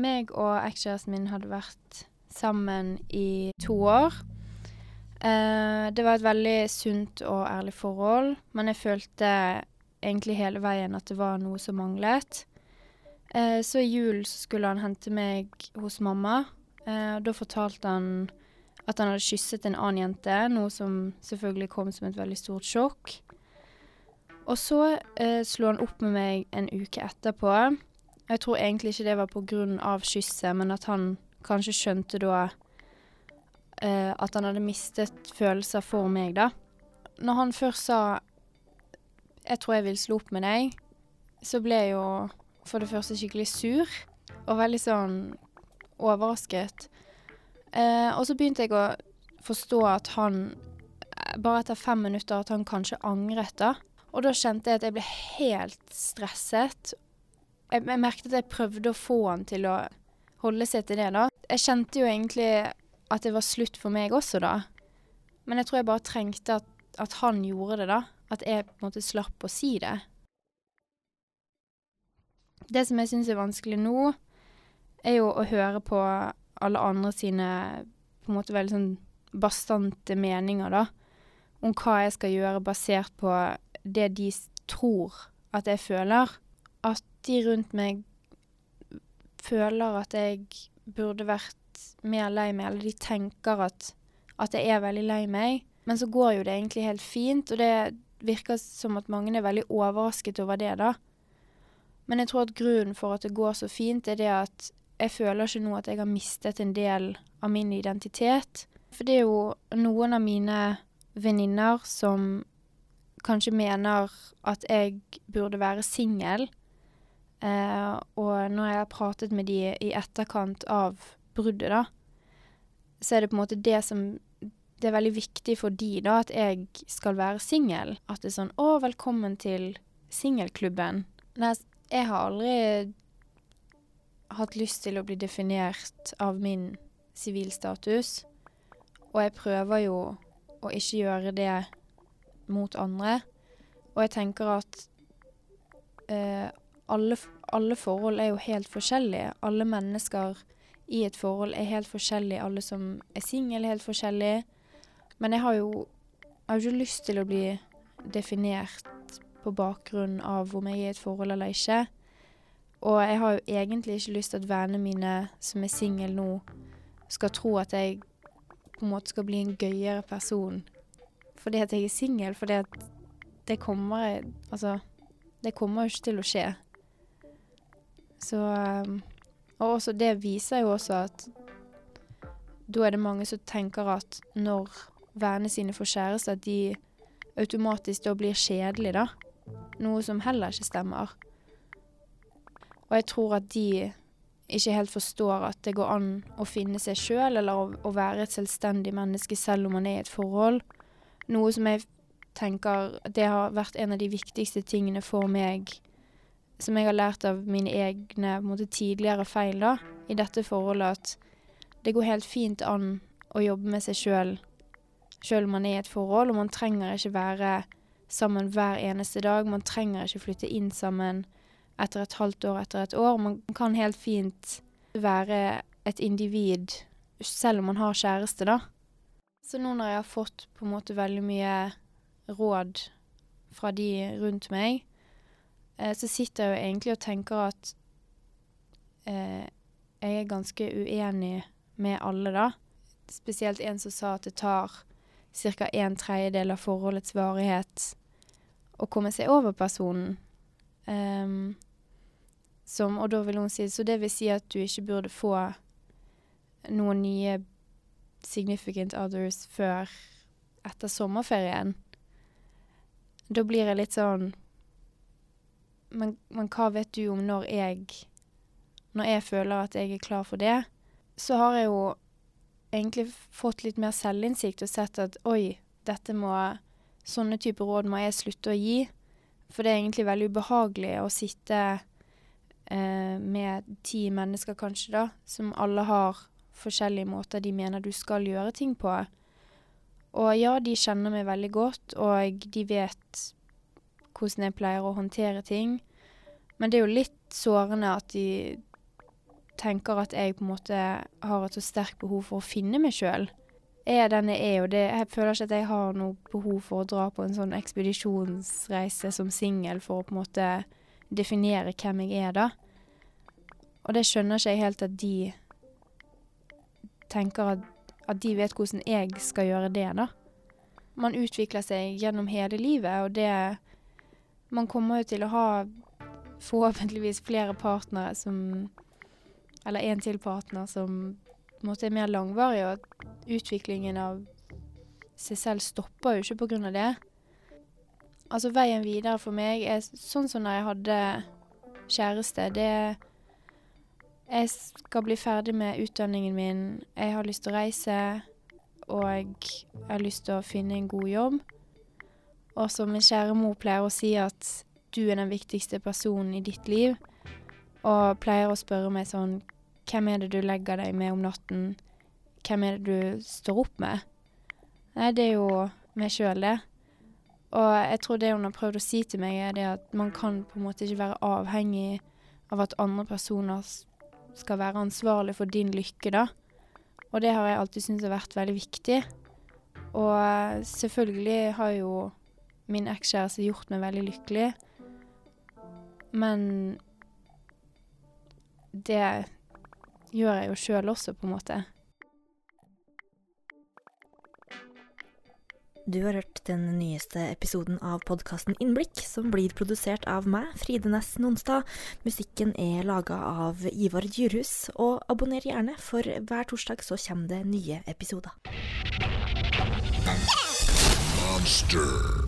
meg og ekskjæresten min hadde vært sammen i to år. Eh, det var et veldig sunt og ærlig forhold, men jeg følte egentlig hele veien at det var noe som manglet. Eh, så i julen skulle han hente meg hos mamma. Eh, da fortalte han at han hadde kysset en annen jente, noe som selvfølgelig kom som et veldig stort sjokk. Og så eh, slo han opp med meg en uke etterpå. Jeg tror egentlig ikke det var av kysset, men at han kanskje skjønte da eh, at han hadde mistet følelser for meg, da. Når han først sa 'jeg tror jeg vil slå opp med deg', så ble jeg jo for det første skikkelig sur, og veldig sånn overrasket. Eh, og så begynte jeg å forstå at han, eh, bare etter fem minutter, at han kanskje angret, da. Og da kjente jeg at jeg ble helt stresset. Jeg, jeg merket at jeg prøvde å få han til å holde seg til det, da. Jeg kjente jo egentlig at det var slutt for meg også, da. Men jeg tror jeg bare trengte at, at han gjorde det, da. At jeg på en måte slapp å si det. Det som jeg syns er vanskelig nå, er jo å høre på alle andre sine på en måte veldig sånn bastante meninger, da. Om hva jeg skal gjøre basert på det de tror at jeg føler. At de rundt meg føler at jeg burde vært mer lei meg, eller de tenker at, at jeg er veldig lei meg. Men så går jo det egentlig helt fint, og det virker som at mange er veldig overrasket over det, da. Men jeg tror at grunnen for at det går så fint, er det at jeg føler ikke nå at jeg har mistet en del av min identitet. For det er jo noen av mine venninner som kanskje mener at jeg burde være singel. Eh, og når jeg har pratet med de i etterkant av bruddet, da, så er det på en måte det som Det er veldig viktig for de, da, at jeg skal være singel. At det er sånn 'Å, velkommen til singelklubben'. Nei, jeg har aldri hatt lyst til å bli definert av min sivilstatus. Og jeg prøver jo å ikke gjøre det mot andre. Og jeg tenker at eh, alle, alle forhold er jo helt forskjellige. Alle mennesker i et forhold er helt forskjellige. Alle som er single, er helt forskjellige. Men jeg har jo jeg har ikke lyst til å bli definert på bakgrunn av om jeg er i et forhold eller ikke. Og jeg har jo egentlig ikke lyst til at vennene mine som er single nå, skal tro at jeg på en måte skal bli en gøyere person fordi at jeg er singel. Fordi at det kommer Altså, det kommer jo ikke til å skje. Så um, Og også det viser jo også at da er det mange som tenker at når vennene sine får kjæreste, at de automatisk da blir kjedelige, da. Noe som heller ikke stemmer. Og jeg tror at de ikke helt forstår at det går an å finne seg sjøl, eller å, å, være et selvstendig menneske selv om man er i et forhold. Noe som jeg tenker Det har vært en av de viktigste tingene for meg som jeg har lært av mine egne måte, tidligere feil da, i dette forholdet, at det går helt fint an å jobbe med seg sjøl, sjøl om man er i et forhold, og man trenger ikke være sammen hver eneste dag. Man trenger ikke flytte inn sammen etter et halvt år, etter et år. Man kan helt fint være et individ selv om man har kjæreste, da. Så nå når jeg har fått på en måte veldig mye råd fra de rundt meg, så sitter jeg jo egentlig og tenker at eh, jeg er ganske uenig med alle, da. Spesielt en som sa at det tar ca. en tredjedel av forholdets varighet å komme seg over personen. Um, som, og da vil hun si Så det vil si at du ikke burde få noen nye significant others før etter sommerferien. Da blir jeg litt sånn men, men, hva vet du om når jeg Når jeg føler at jeg er klar for det? Så har jeg jo egentlig fått litt mer selvinnsikt og sett at oi, dette må Sånne typer råd må jeg slutte å gi. For det er egentlig veldig ubehagelig å sitte eh, med ti mennesker, kanskje, da, som alle har forskjellige måter de mener du skal gjøre ting på. Og ja, de kjenner meg veldig godt, og de vet hvordan jeg pleier å håndtere ting. Men det er jo litt sårende at de tenker at jeg på en måte har et så sterkt behov for å finne meg sjøl. Jeg er den jeg er, og det, jeg føler ikke at jeg har noe behov for å dra på en sånn ekspedisjonsreise som singel for å på en måte definere hvem jeg er, da. Og det skjønner ikke jeg helt at de tenker at, at de vet hvordan jeg skal gjøre det, da. Man utvikler seg gjennom hele livet, og det Man kommer jo til å ha forhåpentligvis flere partnere som Eller en til partner som på en måte er mer langvarig, og utviklingen av seg selv stopper jo ikke av det. Altså, veien videre for meg er sånn som når jeg hadde kjæreste. Det Jeg skal bli ferdig med utdanningen min. Jeg har lyst til å reise, og jeg har lyst til å finne en god jobb. Og som min kjære mor pleier å si, at du er den viktigste personen i ditt liv. Og pleier å spørre meg sånn Hvem er det du legger deg med om natten? Hvem er det du står opp med? Nei, det er jo meg sjøl, det. Og jeg tror det hun har prøvd å si til meg, er det at man kan på en måte ikke være avhengig av at andre personer skal være ansvarlig for din lykke, da. Og det har jeg alltid syntes har vært veldig viktig. Og selvfølgelig har jo min ekskjæreste gjort meg veldig lykkelig. Men det gjør jeg jo sjøl også, på en måte. Du har hørt den nyeste episoden av podkasten Innblikk, som blir produsert av meg, Fride Næss Nonstad. Musikken er laga av Ivar Djurhus, og abonner gjerne, for hver torsdag så kommer det nye episoder. Monster.